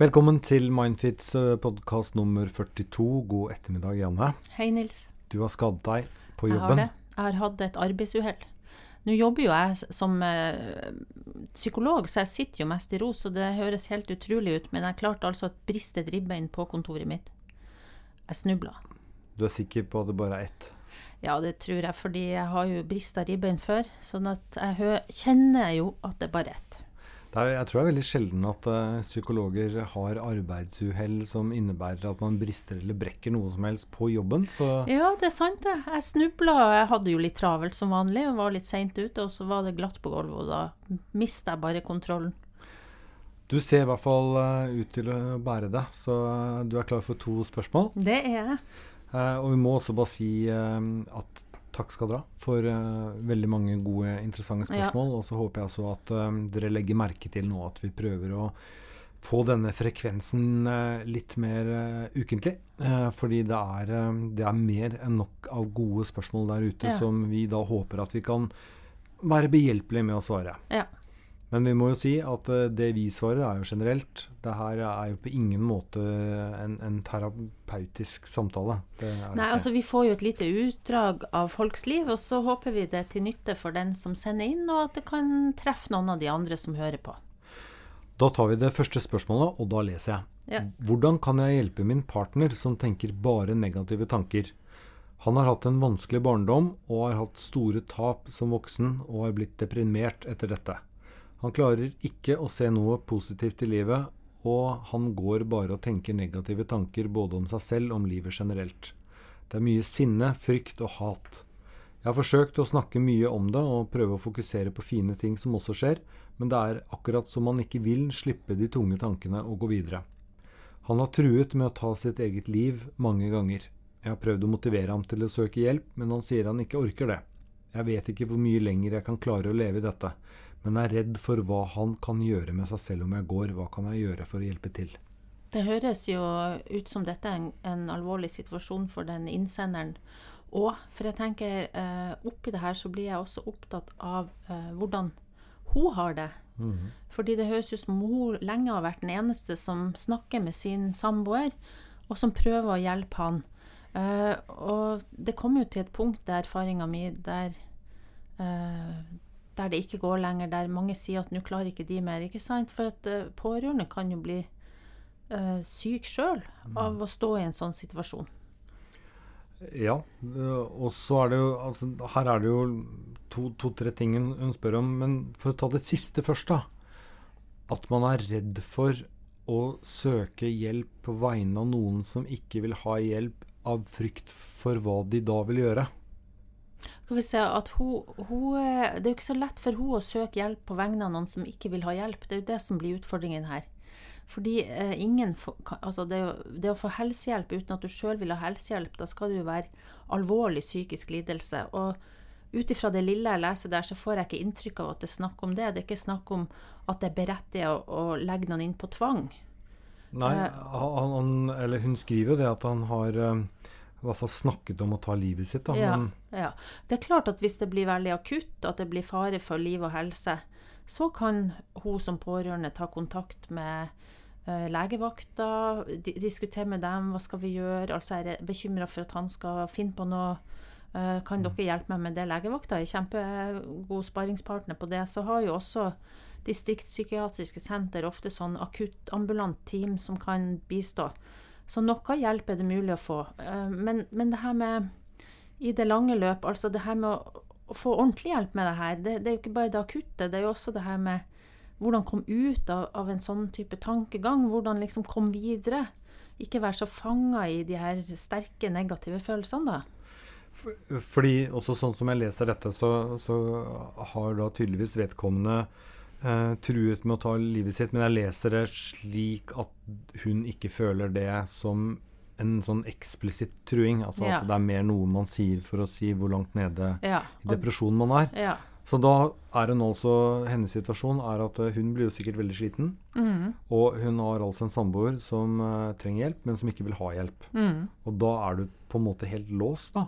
Velkommen til Mindfits podkast nummer 42. God ettermiddag, Janne. Hei, Nils. Du har skadet deg på Jeg har jobben. det. Jeg har hatt et arbeidsuhell. Nå jobber jo jeg som eh, psykolog, så jeg sitter jo mest i ro, så det høres helt utrolig ut, men jeg klarte altså et ribbein på kontoret mitt. Jeg snubla. Du er sikker på at det bare er ett? Ja, det tror jeg, fordi jeg har jo brista ribbein før, sånn at jeg kjenner jo at det bare er ett. Er, jeg tror det er veldig sjelden at uh, psykologer har arbeidsuhell som innebærer at man brister eller brekker noe som helst på jobben. Så Ja, det er sant det. Jeg snubla, jeg hadde jo litt travelt som vanlig, og var litt seint ute, og så var det glatt på gulvet, og da mista jeg bare kontrollen. du ser i hvert fall uh, ut til å bære det, så eh, du er klar for to spørsmål. Det er jeg. Uh, og vi må også bare si at takk skal dere ha for uh, veldig mange gode, interessante Ja. spørsmål. Og så håper jeg også at uh, dere legger merke til nå at vi prøver å få denne frekvensen uh, litt mer ukentlig. Fordi det er, det er mer enn nok av gode spørsmål der ute Ja. som vi da håper at vi kan være behjelpelige med å svare. Ja. Men vi må jo si at eh, det vi svarer, er jo generelt. Det her er jo på ingen måte en, en terapeutisk samtale. Det Nei, altså Vi får jo et lite utdrag av folks liv, og så håper vi det er til nytte for den som sender inn, og at det kan treffe noen av de andre som hører på. Da tar vi det første spørsmålet, og da leser jeg. Ja. Hvordan kan jeg hjelpe min partner som tenker bare negative tanker? Han har hatt en vanskelig barndom og har hatt store tap som voksen og har blitt deprimert etter dette. Han klarer ikke å se noe positivt i livet, og han går bare og tenker negative tanker både om seg selv og om livet generelt. Det er mye sinne, frykt og hat. Jeg har forsøkt å snakke mye om det og prøve å fokusere på fine ting som også skjer, men det er akkurat som man ikke vil slippe de tunge tankene og gå videre. Han har truet med å ta sitt eget liv mange ganger. Jeg har prøvd å motivere ham til å søke hjelp, men han sier han ikke orker det. Jeg vet ikke hvor mye lenger jeg kan klare å leve i dette, men er redd for hva han kan gjøre med seg selv om jeg går. Hva kan jeg gjøre for å hjelpe til? Det høres jo ut som dette er en, en alvorlig situasjon for den innsenderen. òg. for jeg tenker, eh, oppi det her så blir jeg også opptatt av eh, hvordan hun har det. Fordi det høres ut som hun lenge har vært den eneste som snakker med sin samboer, og som prøver å hjelpe han. Eh, og det kommer jo til et punkt der erfaringa mi der eh, der det ikke går lenger, der mange sier at nå klarer ikke de mer. ikke sant? For at uh, pårørende kan jo bli uh, syk sjøl av å stå i en sånn situasjon. Ja, øh, og så er det jo altså, Her er det jo to-tre ting hun hun spør om, men for å ta det siste først, da. At man er redd for å søke hjelp på vegne av noen som ikke vil ha hjelp, av frykt for hva de da vil gjøre. Skal vi se at hun, hun, eh, Det er jo ikke så lett for hun å søke hjelp på vegne av noen som ikke vil ha hjelp. Det er jo det som blir utfordringen her. Fordi eh, ingen for, altså det, det å få helsehjelp uten at du sjøl vil ha helsehjelp, da skal det jo være alvorlig psykisk lidelse. Og ut ifra det lille jeg leser der, så får jeg ikke inntrykk av at det er snakk om det. Det er ikke snakk om at det er berettiget å, å legge noen inn på tvang. Nei, Eh. han, eller hun skriver jo det at han har øh, i hvert fall snakket om å ta livet sitt, da. Ja, Men ja. Det er klart at hvis det blir veldig akutt, at det blir fare for liv og helse, så kan hun som pårørende ta kontakt med eh, legevakta, di diskutere med dem hva skal vi gjøre. Altså er jeg bekymra for at han skal finne på noe. Eh, kan dere hjelpe meg med det? Legevakta er kjempegod sparringspartner på det. Så har jo også distriktspsykiatriske senter ofte sånn akuttambulant team som kan bistå. Så noe hjelp er det mulig å få. Eh, Men, men det her med i det lange løp, altså det her med å, få ordentlig hjelp med det her, det, det er jo ikke bare det akutte, det er jo også det her med hvordan komme ut av, av en sånn type tankegang, hvordan liksom komme videre. Ikke være så fanga i de her sterke negative følelsene, da. Fordi også sånn som jeg leser dette, så, så har da tydeligvis vedkommende eh, truet med å ta livet sitt, men jeg leser det slik at hun ikke føler det som en sånn eksplisitt truing. Altså Ja. at det er mer noe man sier for å si hvor langt nede Ja. i depresjonen man er. ja. Så da er hun altså Hennes situasjon er at eh, hun blir jo sikkert veldig sliten. Mm, Og hun har altså en samboer som uh, trenger hjelp, men som ikke vil ha hjelp. mm. Og da er du på en måte helt låst, da.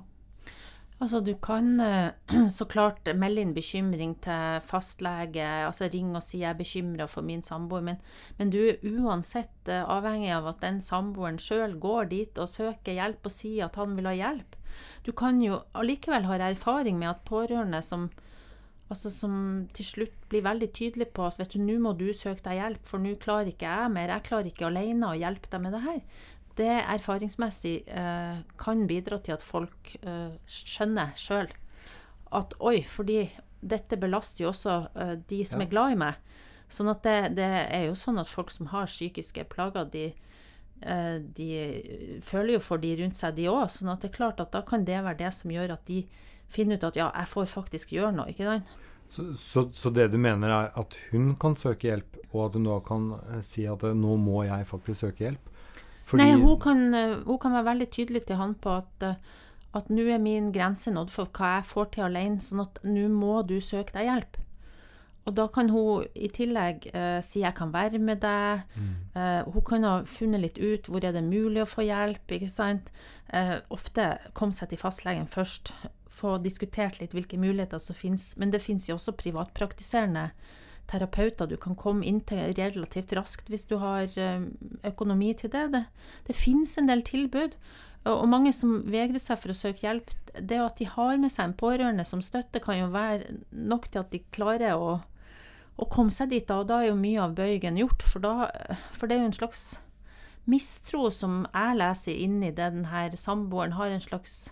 Altså, du kan eh, så klart melde inn bekymring til fastlege, altså ring og si jeg er bekymra for min samboer, men, men, du er uansett eh, avhengig av at den samboeren sjøl går dit og søker hjelp og sier at han vil ha hjelp. Du kan jo allikevel ha erfaring med at pårørende som, altså som til slutt blir veldig tydelige på at vet du, nå må du søke deg hjelp, for nå klarer ikke jeg mer, jeg klarer ikke alene å hjelpe deg med det her det erfaringsmessig eh, kan bidra til at folk eh, skjønner sjøl at oi, fordi dette belaster jo også eh, de som ja. er glad i meg. Sånn at det, det, er jo sånn at folk som har psykiske plager, de, eh, de føler jo for de rundt seg, de òg. Sånn at det er klart at da kan det være det som gjør at de finner ut at ja, jeg får faktisk gjøre noe. ikke sant? Så, så, så, det du mener er at hun kan søke hjelp, og at hun da kan eh, si at eh, nå må jeg faktisk søke hjelp? Fordi Nei, hun kan, eh, hun kan, være veldig tydelig til han på at, eh, at nå er min grense nådd for hva jeg får til alene, sånn at nå må du søke deg hjelp. Og da kan hun i tillegg uh, si 'jeg kan være med deg'. Mm. Uh, hun kan ha funnet litt ut hvor er det mulig å få hjelp. ikke sant? Uh, ofte komme seg til fastlegen først. Få diskutert litt hvilke muligheter som finnes. Men det finnes jo også privatpraktiserende terapeuter du kan komme inn til relativt raskt hvis du har eh, økonomi til det. Det, det finnes en del tilbud. Og mange som vegrer seg for å søke hjelp, det at de har med seg en pårørende som støtte, kan jo være nok til at de klarer å, å komme seg dit. Og da er jo mye av bøygen gjort, for, da, for det er jo en slags mistro som jeg leser inni det den her samboeren har en slags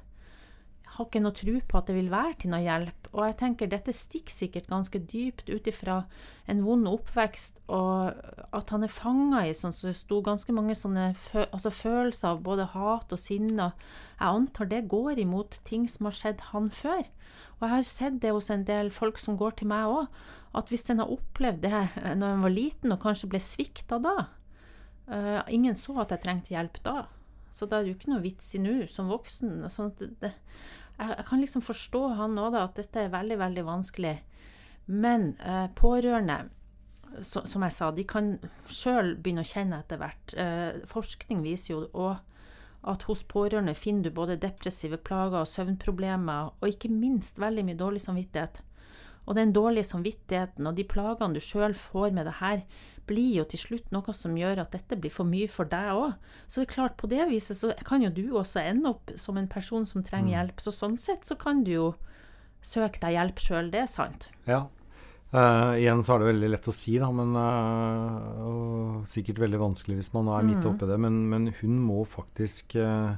har ikke noe tro på at det vil være til noe hjelp. Og jeg tenker dette stikker sikkert ganske dypt ut ifra en vond oppvekst, og at han er fanga i sånn så det sto ganske mange sånne altså følelser av både hat og sinne. Jeg antar det går imot ting som har skjedd han før. Og jeg har sett det hos en del folk som går til meg òg, at hvis en har opplevd det når en var liten og kanskje ble svikta da uh, Ingen så at jeg trengte hjelp da. Så da er det jo ikke noe vits i nå, som voksen. Sånn det, det, jeg, jeg, kan liksom forstå han òg, at dette er veldig, veldig vanskelig. Men eh, pårørende, så, som jeg sa, de kan sjøl begynne å kjenne etter hvert. Eh, forskning viser jo òg at hos pårørende finner du både depressive plager og søvnproblemer, og ikke minst veldig mye dårlig samvittighet. Og den dårlige samvittigheten og de plagene du sjøl får med det her, blir jo til slutt noe som gjør at dette blir for mye for deg òg. Så det er klart, på det viset så kan jo du også ende opp som en person som trenger mm. hjelp. Så sånn sett så kan du jo søke deg hjelp sjøl, det er sant. Ja. Uh, igjen så er det veldig lett å si, da, men uh, og sikkert veldig vanskelig hvis man er midt mm. oppi det. Men, men, hun må faktisk uh,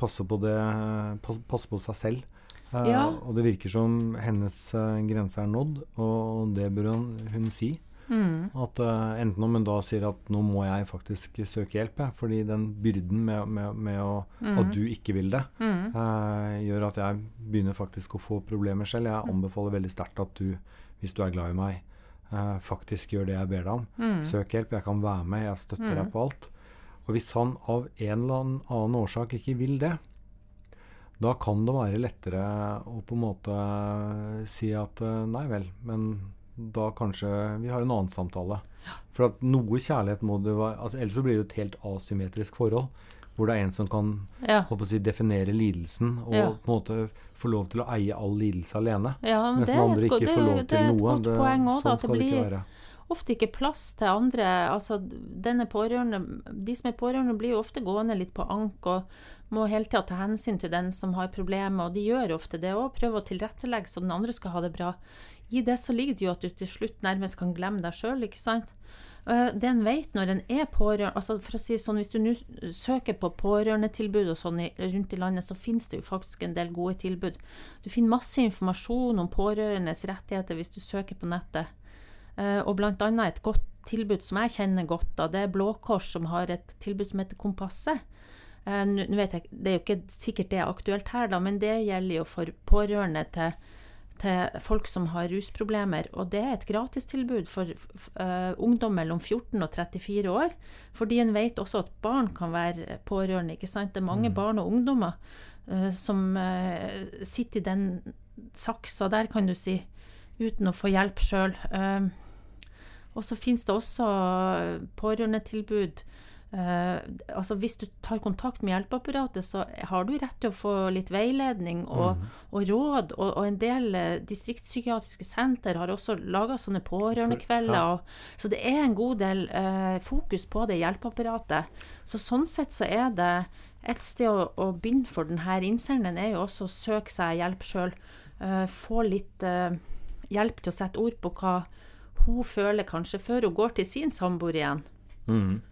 passe, på det, passe på seg selv. Ja. Og det virker som hennes grense er nådd, og det bør hun, hun si. Mm. At uh, Enten om hun da sier at nå må jeg faktisk søke hjelp, jeg, fordi den byrden med, med, med å, mm. at du ikke vil det, mm. uh, gjør at jeg begynner faktisk å få problemer selv. Jeg anbefaler veldig sterkt at du, hvis du er glad i meg, uh, faktisk gjør det jeg ber deg om. Mm. Søk hjelp. Jeg kan være med. Jeg støtter deg mm. på alt. Og hvis han av en eller annen årsak ikke vil det, da kan det være lettere å på en måte si at nei vel, men da kanskje vi har en annen samtale. For at noe kjærlighet må det være altså Ellers så blir det et helt asymmetrisk forhold. Hvor det er en som kan ja. si, definere lidelsen og ja. på en måte få lov til å eie all lidelse alene. Ja, mens den andre ikke får lov til noe. Det, poeng også, sånn skal det, det ikke være ofte ikke plass til andre. Altså, de som er pårørende, blir jo ofte gående litt på ank og må hele tida ta hensyn til den som har problemer, og de gjør ofte det òg. Prøve å tilrettelegge så den andre skal ha det bra i det så ligger det jo at du til slutt nærmest kan glemme deg sjøl, ikke sant. Eh, det en vet når en er pårørende altså for å si sånn, Hvis du nå søker på pårørendetilbud og sånn rundt i landet, så finnes det jo faktisk en del gode tilbud. Du finner masse informasjon om pårørendes rettigheter hvis du søker på nettet. Eh, og blant annet et godt tilbud som jeg kjenner godt, da, det er Blå Kors som har et tilbud som heter Kompasset. Eh, nå vet jeg, Det er jo ikke sikkert det er aktuelt her, da, men det gjelder jo for pårørende til til folk som har rusproblemer. Og det er et gratistilbud for uh, ungdom mellom 14 og 34 år. Fordi en vet også at barn kan være pårørende. ikke sant? Det er mange mm. barn og ungdommer uh, som uh, sitter i den saksa der, kan du si, uten å få hjelp sjøl. og så finnes det også pårørendetilbud Uh, altså Hvis du tar kontakt med hjelpeapparatet, så har du rett til å få litt veiledning og, mm. og råd. Og, og, en del uh, distriktspsykiatriske senter har også laga sånne pårørendekvelder. Ja. så det er en god del uh, fokus på det hjelpeapparatet. Så sånn sett så er det et sted å, å begynne for denne innsenderen, er jo også å søke seg hjelp sjøl. få litt hjelp til å sette ord på hva hun føler kanskje før hun går til sin samboer igjen. Mm.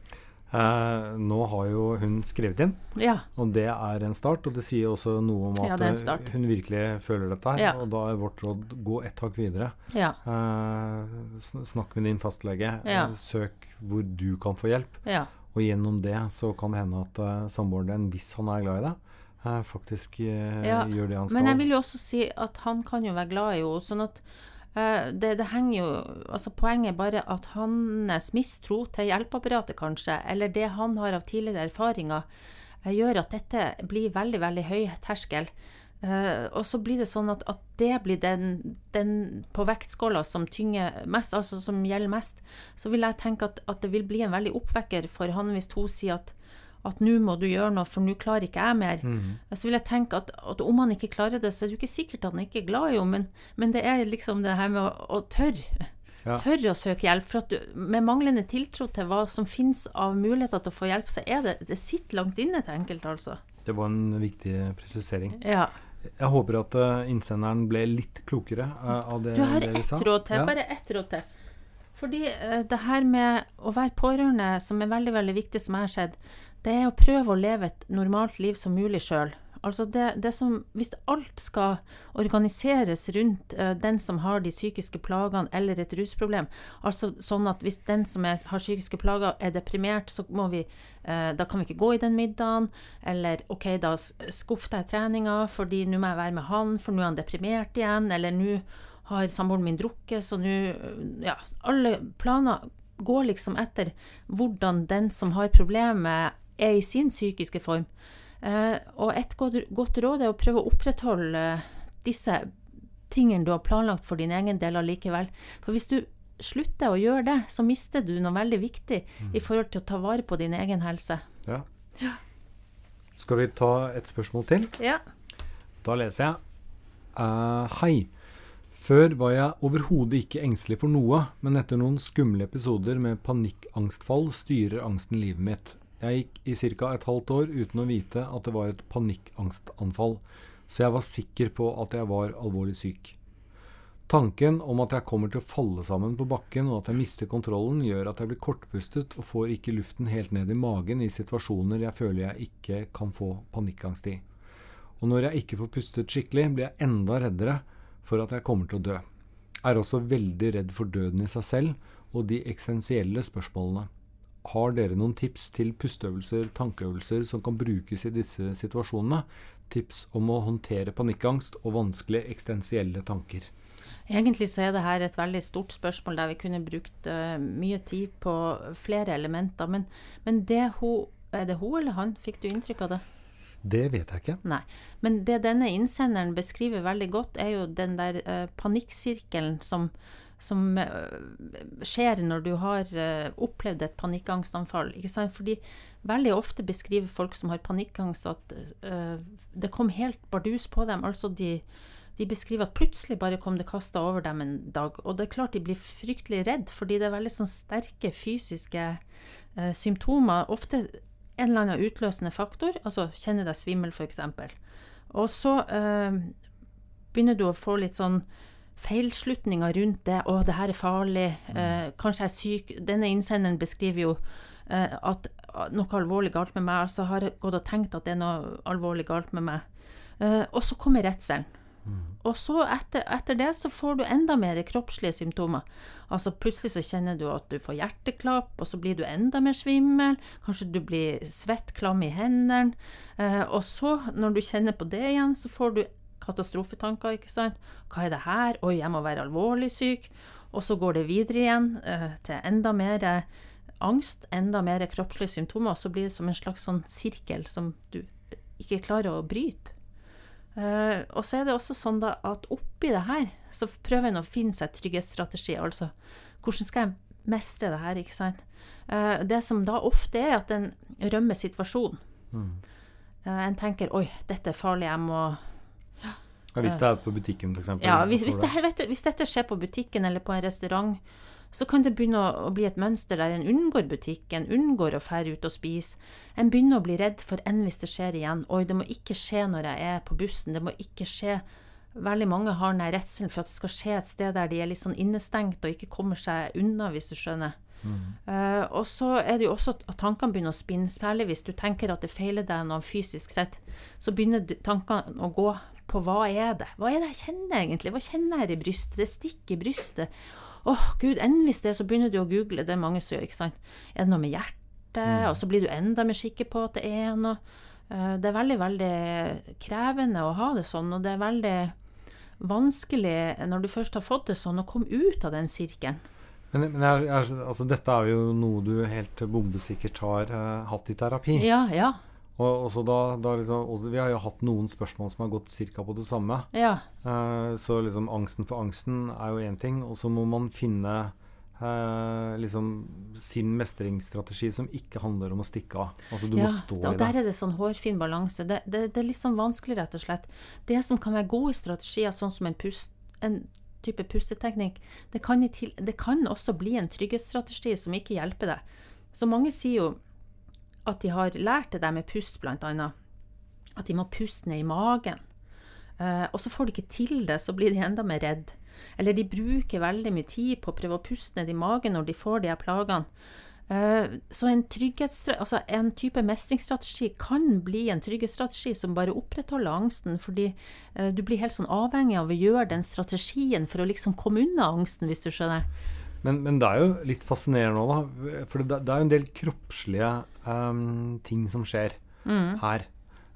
Eh, nå har jo hun skrevet inn, ja. og det er en start. Og det sier også noe om at ja, hun virkelig føler dette her. Ja. Og da er vårt råd gå ett hakk videre. Eh, snakk med din fastlege. Søk hvor du kan få hjelp. Og gjennom det så kan det hende at uh, samboeren din, hvis han er glad i deg, uh, faktisk uh, gjør det han skal. Men jeg vil jo også si at han kan jo være glad i henne. sånn at Eh, det, det, henger jo altså Poenget er bare at hans mistro til hjelpeapparatet, kanskje, eller det han har av tidligere erfaringer, eh, gjør at dette blir veldig, veldig høy terskel. Uh, og så blir det sånn at, at det blir den, den på vektskåla som tynger mest, altså som gjelder mest. Så vil jeg tenke at, at det vil bli en veldig oppvekker for han hvis hun sier at at nå må du gjøre noe, for nå klarer ikke jeg mer. Mm. Så vil jeg tenke at, at, om han ikke klarer det, så er det jo ikke sikkert at han ikke er glad i henne, men, men, det er liksom det her med å, å tørre. Ja. Tørre å søke hjelp. For at du, med manglende tiltro til hva som finnes av muligheter til å få hjelp, så er det Det sitter langt inne til enkelte, altså. Det var en viktig presisering. Ja. Jeg håper at uh, innsenderen ble litt klokere uh, av det du har ett råd til. Ja. Bare ett råd til. Fordi uh, det her med å være pårørende, som er veldig, veldig viktig, som jeg har sett, det er å prøve å leve et normalt liv som mulig sjøl. Altså det, det som, hvis alt skal organiseres rundt uh, den som har de psykiske plagene eller et rusproblem, altså sånn at hvis den som er, har psykiske plager er deprimert, så må vi, uh, da kan vi ikke gå i den middagen, eller ok, da skuff deg treninga fordi nå må jeg være med han, for nå er han deprimert igjen, eller nå har samboeren min drukket, så nå Ja, alle planer går liksom etter hvordan den som har problemet, er i sin psykiske form. Eh, og et godt råd er å prøve å opprettholde disse tingene du har planlagt for din egen del allikevel. For hvis du slutter å gjøre det, så mister du noe veldig viktig mm. i forhold til å ta vare på din egen helse. Ja. ja. Skal vi ta et spørsmål til? Ja. Da leser jeg. Uh, hei. Før var jeg overhodet ikke engstelig for noe, men etter noen skumle episoder med panikkangstfall styrer angsten livet mitt. Jeg gikk i ca. et halvt år uten å vite at det var et panikkangstanfall, så jeg var sikker på at jeg var alvorlig syk. Tanken om at jeg kommer til å falle sammen på bakken og at jeg mister kontrollen, gjør at jeg blir kortpustet og får ikke luften helt ned i magen i situasjoner jeg føler jeg ikke kan få panikkangst i. Og når jeg ikke får pustet skikkelig, blir jeg enda reddere for at jeg kommer til å dø. Jeg er også veldig redd for døden i seg selv og de eksistensielle spørsmålene. Har dere noen tips til pusteøvelser, tankeøvelser som kan brukes i disse situasjonene? Tips om å håndtere panikkangst og vanskelige eksistensielle tanker. Egentlig så er det her et veldig stort spørsmål der vi kunne brukt uh, mye tid på flere elementer. Men, men det hun, er det hun eller han? Fikk du inntrykk av det? Det vet jeg ikke. Nei. Men det denne innsenderen beskriver veldig godt, er jo den der uh, panikksirkelen som som eh, skjer når du har eh, opplevd et panikkangstanfall. Ikke sant? Fordi veldig ofte beskriver folk som har panikkangst, at uh, det kom helt bardus på dem. Altså de, de beskriver at plutselig bare kom det kasta over dem en dag. Og det er klart de blir fryktelig redd, fordi det er veldig sånn sterke fysiske uh, symptomer. Ofte en eller annen utløsende faktor, altså kjenne deg svimmel f.eks. Og så uh, begynner du å få litt sånn feilslutninger rundt det. 'Å, det her er farlig. Mm. Eh, kanskje jeg er syk.' Denne innsenderen beskriver jo eh, at noe alvorlig galt med meg. Altså har jeg gått og tenkt at det er noe alvorlig galt med meg. Eh, og så kommer redselen. Mm. Og så etter, etter, det så får du enda mer kroppslige symptomer. Altså Plutselig så kjenner du at du får hjerteklapp, og så blir du enda mer svimmel. Kanskje du blir svett, klam i hendene. Eh, og så, når du kjenner på det igjen, så får du katastrofetanker. ikke sant? Hva er det her? Oi, jeg må være alvorlig syk. Og så går det videre igjen uh, til enda mer angst, enda mer kroppslige symptomer. Og så blir det som en slags sånn sirkel som du ikke klarer å bryte. Uh, og så er det også sånn da at oppi det her så prøver en å finne seg trygghetsstrategi. Altså hvordan skal jeg mestre det her, ikke sant. Eh, det som da ofte er at en rømmer situasjonen. Mm. Eh, en tenker 'oi, dette er farlig, jeg må hvis det er på butikken, f.eks. Ja, hvis, hvis, det, du, hvis dette skjer på butikken eller på en restaurant, så kan det begynne å, å bli et mønster der en unngår butikken, unngår å fære ut og spise. En begynner å bli redd for enn hvis det skjer igjen. Oi, det må ikke skje når jeg er på bussen. Det må ikke skje Veldig mange har den redselen for at det skal skje et sted der de er litt sånn innestengt og ikke kommer seg unna, hvis du skjønner. Eh, og så er det jo også at tankene begynner å spinne, særlig hvis du tenker at det feiler deg noe fysisk sett. Så begynner tankene å gå på hva er det? Hva er det jeg kjenner egentlig? Hva kjenner jeg i brystet? Det stikker i brystet. Åh, gud, enn hvis det, så begynner du å google. Det er mange som gjør, ikke sant. Er det noe med hjertet? Og så blir du enda mer sikker på at det er noe. Eh, Det er veldig, veldig krevende å ha det sånn, og det er veldig vanskelig når du først har fått det sånn, å komme ut av den sirkelen. Men, men jeg, altså, dette er jo noe du helt bombesikkert har uh, hatt i terapi. Ja, ja, Og, og så da, da liksom, og vi har jo hatt noen spørsmål som har gått ca. på det samme. ja. Eh, så liksom angsten for angsten er jo én ting, og så må man finne eh, liksom sin mestringsstrategi som ikke handler om å stikke av. Altså du ja. må stå da, i det. der er det sånn hårfin balanse. Det, det, det er litt sånn vanskelig, rett og slett. Det som kan være gode strategier, sånn som en, pust, en type pusteteknikk, det kan, til, det kan også bli en trygghetsstrategi som ikke hjelper deg. Så mange sier jo at de har lært det der med pust, annet. At de må puste ned i magen. Uh, og så får de ikke til det, så blir de enda mer redd. Eller de bruker veldig mye tid på å prøve å puste ned i magen når de får de her plagene. Uh, så en, altså en type mestringsstrategi kan bli en trygghetsstrategi som bare opprettholder angsten, fordi uh, du blir helt sånn avhengig av å gjøre den strategien for å liksom komme unna angsten, hvis du skjønner. Men, men det er jo litt fascinerende nå, da. For det, det er jo en del kroppslige um, ting som skjer Mm. her.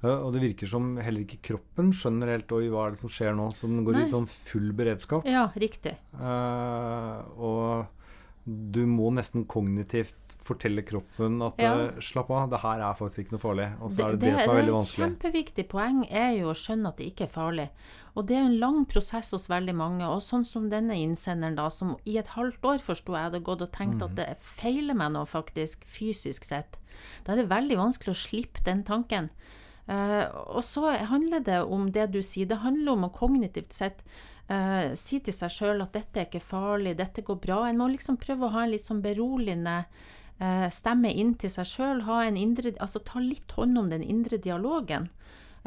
Eh, og det virker som heller ikke kroppen skjønner helt Oi, hva er det som skjer nå? Så den går Nei. i sånn full beredskap. Ja, riktig. Du må nesten kognitivt fortelle kroppen at Ja. eh, slapp av, det her er faktisk ikke noe farlig. Og så er det det, det, som er veldig Et kjempeviktig poeng er jo å skjønne at det ikke er farlig. Og det er en lang prosess hos veldig mange. Og sånn som denne innsenderen, da, som i et halvt år forsto jeg hadde gått og tenkt at det feiler meg nå, faktisk, fysisk sett. Da er det veldig vanskelig å slippe den tanken. Uh, og så handler det om det du sier. Det handler om å kognitivt sett eh, si til seg sjøl at dette er ikke farlig, dette går bra. En må liksom prøve å ha en litt sånn beroligende eh, stemme inn til seg sjøl. Altså ta litt hånd om den indre dialogen.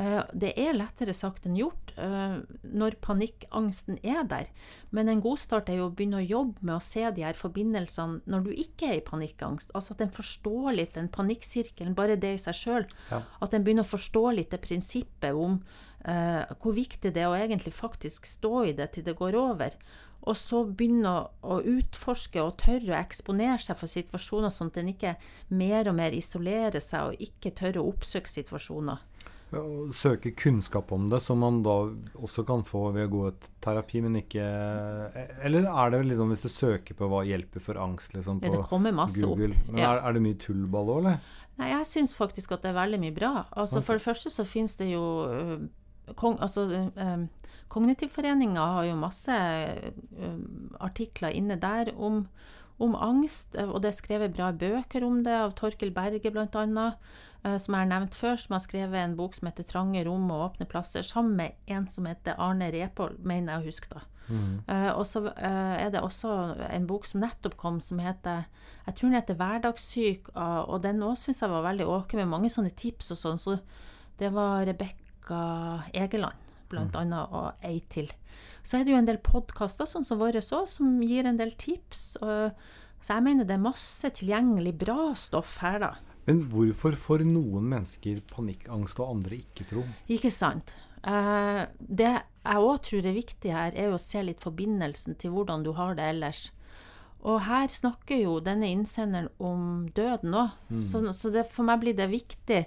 Eh, det er lettere sagt enn gjort eh, når panikkangsten er der. Men en god start er jo å begynne å jobbe med å se de her forbindelsene når du ikke er i panikkangst. Altså at en forstår litt den panikksirkelen, bare det i seg sjøl. Ja. At en begynner å forstå litt det prinsippet om uh, hvor viktig det er å egentlig faktisk stå i det til det går over. Og så begynne å, å utforske og tørre å eksponere seg for situasjoner, sånn at en ikke mer og mer isolerer seg og ikke tør å oppsøke situasjoner. Ja, og Søke kunnskap om det, som man da også kan få ved å gå et terapi, men ikke Eller er det liksom hvis du søker på hva hjelper for angst liksom Ja, på det kommer masse opp. Men Ja. er, er det mye tullball òg, eller? Nei, jeg syns faktisk at det er veldig mye bra. Altså, okay. For det første så finnes det jo øh, kong, altså, øh, Kognitivforeninga har jo masse øh, artikler inne der om, om angst, og det er skrevet bra bøker om det, av Torkel Berge bl.a., øh, som jeg har nevnt før, som har skrevet en bok som heter 'Trange rom og åpne plasser', sammen med en som heter Arne Repål, mener jeg å huske da. Eh, og så uh, er det også en bok som nettopp kom, som heter Jeg tror den heter 'Hverdagssyk', og, og den òg syns jeg var veldig åken, med mange sånne tips og sånn. Så det var Rebekka Egeland, blant annet, og ei til. Så er det jo en del podkaster, sånn som våre òg, som gir en del tips. Så jeg mener det er masse tilgjengelig bra stoff her, da. Men hvorfor får noen mennesker panikkangst og andre ikke, tro? Ikke sant. Uh, det jeg òg tror er viktig her, er jo å se litt forbindelsen til hvordan du har det ellers. Og her snakker jo denne innsenderen om døden òg, så, så det, for meg blir det viktig.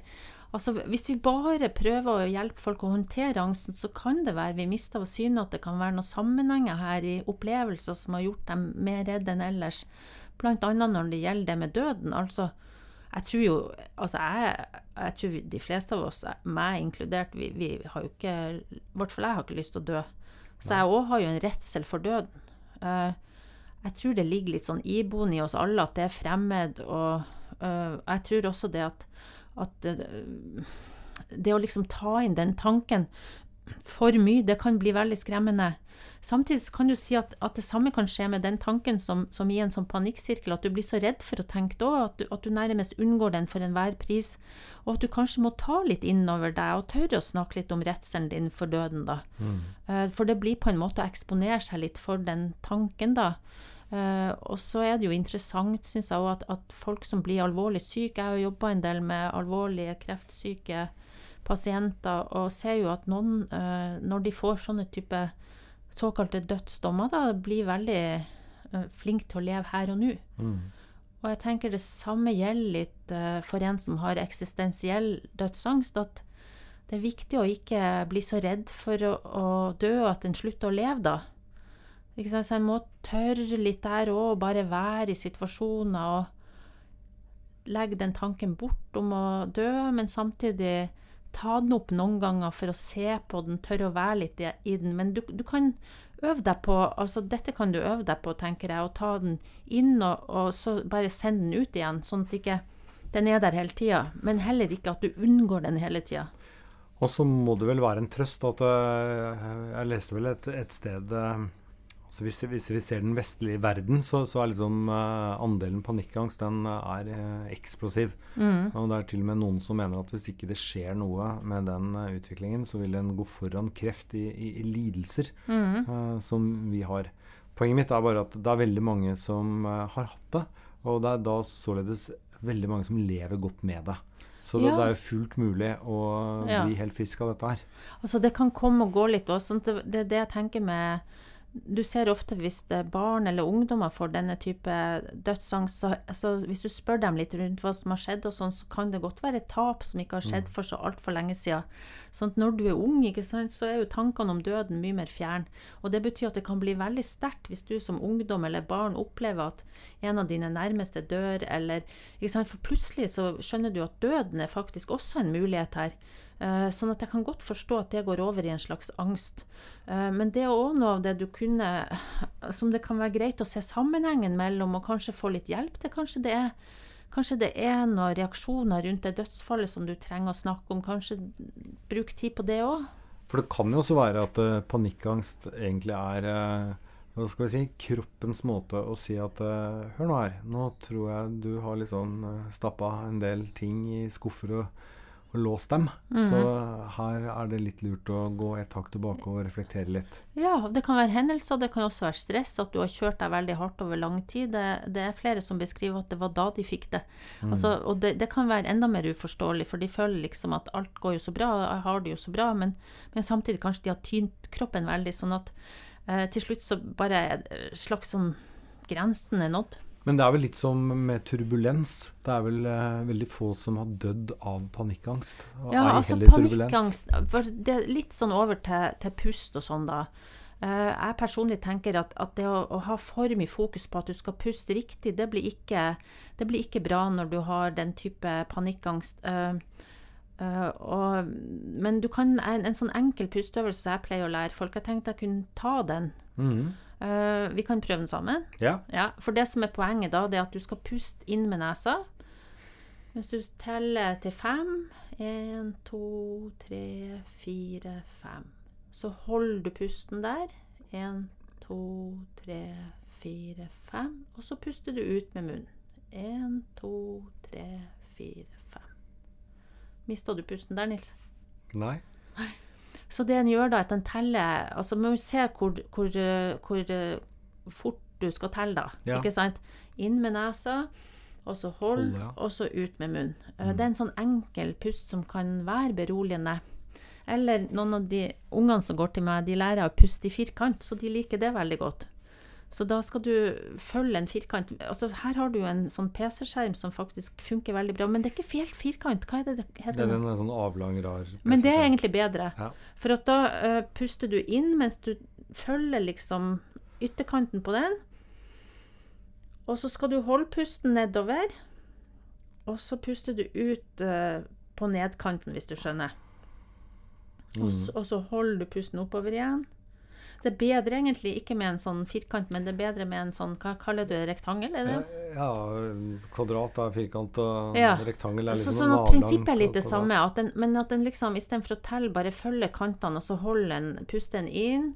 Altså, hvis vi bare prøver å hjelpe folk å håndtere angsten, så kan det være vi mister av syne at det kan være noen sammenhenger her i opplevelser som har gjort dem mer redde enn ellers. Blant annet når det gjelder det med døden. Altså, jeg tror jo Altså, jeg, jeg tror de fleste av oss, meg inkludert, vi, vi har jo ikke I hvert fall jeg har ikke lyst til å dø. Så jeg òg har jo en redsel for døden. Eh, jeg tror det ligger litt sånn iboende i oss alle at det er fremmed, og øh, jeg tror også det at, at øh, det å liksom ta inn den tanken for mye, det kan bli veldig skremmende. Samtidig kan du si at, at det samme kan skje med den tanken som, som i en sånn panikksirkel, at du blir så redd for å tenke da, at at du nærmest unngår den for enhver pris, og at du kanskje må ta litt innover deg og tørre å snakke litt om redselen din for døden, da. Mm. For det blir på en måte å eksponere seg litt for den tanken, da. Uh, og så er det jo interessant, syns jeg, at, at folk som blir alvorlig syke Jeg har jo jobba en del med alvorlige kreftsyke pasienter, og ser jo at noen, uh, når de får sånne type såkalte dødsdommer, da, blir veldig flink flinke til å leve her og nå. Mm. Og jeg tenker det samme gjelder litt eh, for en som har eksistensiell dødsangst, at det er viktig å ikke bli så redd for å, å dø at en slutter å leve, da. Ikke sant? Så en må tørre litt der òg, bare være i situasjoner og legge den tanken bort om å dø, men samtidig ta den opp noen ganger for å se på den, tørre å være litt i, den. Men du, du kan øve deg på altså Dette kan du øve deg på, tenker jeg, å ta den inn og, og så bare sende den ut igjen, sånn at ikke den er der hele tida. Men heller ikke at du unngår den hele tida. Og så må det vel være en trøst at øh, Jeg leste vel et, et sted altså hvis, hvis vi ser den vestlige verden, så, så er liksom uh, andelen panikkangst den er uh, eksplosiv. Og det er til og med noen som mener at hvis ikke det skjer noe med den uh, utviklingen, så vil den gå foran kreft i, i, i lidelser øh, som vi har. Poenget mitt er bare at det er veldig mange som har hatt det, og det er da således veldig mange som lever godt med det. Så det, Ja. det er jo fullt mulig å Ja. bli helt frisk av dette her. Altså, det kan komme og gå litt også. sånn det er det jeg tenker med Du ser ofte hvis barn eller ungdommer får denne type dødsangst, så altså, hvis du spør dem litt rundt hva som har skjedd, og sånn, så kan det godt være et tap som ikke har skjedd for så altfor lenge siden. Sånn at når du er ung, ikke sant, så er jo tankene om døden mye mer fjern. Og det betyr at det kan bli veldig sterkt hvis du som ungdom eller barn opplever at en av dine nærmeste dør, eller ikke sant, For plutselig så skjønner du at døden er faktisk også en mulighet her. Eh, Sånn at jeg kan godt forstå at det går over i en slags angst. Eh, Men det er òg noe av det du kunne Som det kan være greit å se sammenhengen mellom, og kanskje få litt hjelp til. Kanskje det er Kanskje det er noen reaksjoner rundt det dødsfallet som du trenger å snakke om. Kanskje bruk tid på det òg. For det kan jo også være at eh, panikkangst egentlig er hva skal vi si, kroppens måte å si at Hør nå her, nå tror jeg du har liksom uh, stappa en del ting i skuffer og, og låst dem. Så her er det litt lurt å gå et hakk tilbake og reflektere litt. Ja, det kan være hendelser, det kan også være stress, at du har kjørt deg veldig hardt over lang tid. Det, det er flere som beskriver at det var da de fikk det. Altså, og det, det kan være enda mer uforståelig, for de føler liksom at alt går jo så bra, jeg har det jo så bra, men, men samtidig kanskje de har tynt kroppen veldig, sånn at eh, til slutt så bare er slags sånn Grensen er nådd. Men det er vel litt som med turbulens. Det er vel eh, veldig få som har dødd av panikkangst. Og Ja, ei altså heller turbulens. panikkangst For det er litt sånn over til, til pust og sånn, da. Eh, jeg personlig tenker at, at det å, å ha for mye fokus på at du skal puste riktig, det blir ikke, det blir ikke bra når du har den type panikkangst. Eh, Uh, og, men du kan, en, en sånn enkel pusteøvelse jeg pleier å lære folk, jeg tenkte jeg kunne ta den. Mhm. Eh, vi kan prøve den sammen. Ja. Ja, for det som er poenget da, det er at du skal puste inn med nesa. Hvis du teller til fem En, to, tre, fire, fem. Så holder du pusten der. En, to, tre, fire, fem. Og så puster du ut med munnen. En, to, tre, fire, fem. Mista du pusten der, Nils? Nei. Nei. Så det en gjør da, at en teller Altså, man må se hvor, hvor, eh, hvor eh, fort du skal telle, da. Ja. Ikke sant? Inn med nesa, og så hold, Hold, ja. og så ut med munnen. Mm. Det er en sånn enkel pust som kan være beroligende. Eller noen av de ungene som går til meg, de lærer å puste i firkant, så de liker det veldig godt. Så da skal du følge en firkant. Altså, her har du en sånn PC-skjerm som faktisk funker veldig bra, men det er ikke helt firkant. Hva er det det heter? Det er en sånn avlang, rar Men det er egentlig bedre. Ja. For at da uh, puster du inn mens du følger liksom ytterkanten på den. Og så skal du holde pusten nedover. Og så puster du ut uh, på nedkanten, hvis du skjønner. Og, så, og så holder du pusten oppover igjen. Det er bedre egentlig ikke med en sånn firkant, men det er bedre med en sånn Hva kaller du det? Rektangel? Er det? Ja, kvadrat er firkant, og Ja. rektangel er Så, liksom sånn at prinsippet er litt det samme, at den, men at den liksom istedenfor å telle, bare følger kantene, og så holder den, puster den inn,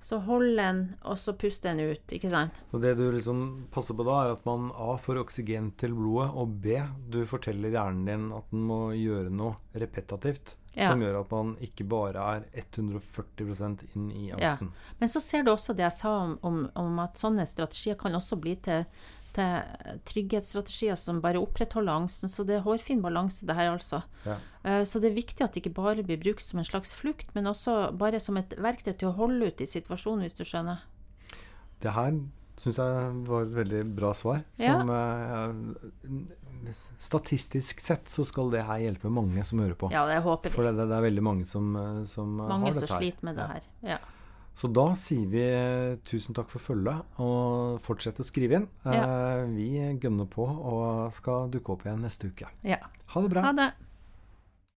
så hold den, og så pust den ut, ikke sant? Så det du liksom passer på da, er at man A får oksygen til blodet, og B du forteller hjernen din at den må gjøre noe repetativt. Ja. Som gjør at man ikke bare er 140% inn i angsten. Ja. Men så ser du også det jeg sa om, om, om at sånne strategier kan også bli til, til trygghetsstrategier som bare opprettholder angsten. Så det er hårfin balanse, det her, altså. Ja. Eh, Så det er viktig at det ikke bare blir brukt som en slags flukt, men også bare som et verktøy til å holde ut i situasjonen, hvis du skjønner. Det her syns jeg var et veldig bra svar. Som ja. Statistisk sett så skal det her hjelpe mange som hører på. Ja, det håper For det, det er veldig mange som, eh, som eh, Mange har dette her. sliter med det her. Ja. Så da sier vi eh, tusen takk for følget, og fortsett å skrive inn. Ja. Eh, Vi gønner på og skal dukke opp igjen neste uke. ja. Ha det bra. Ha det.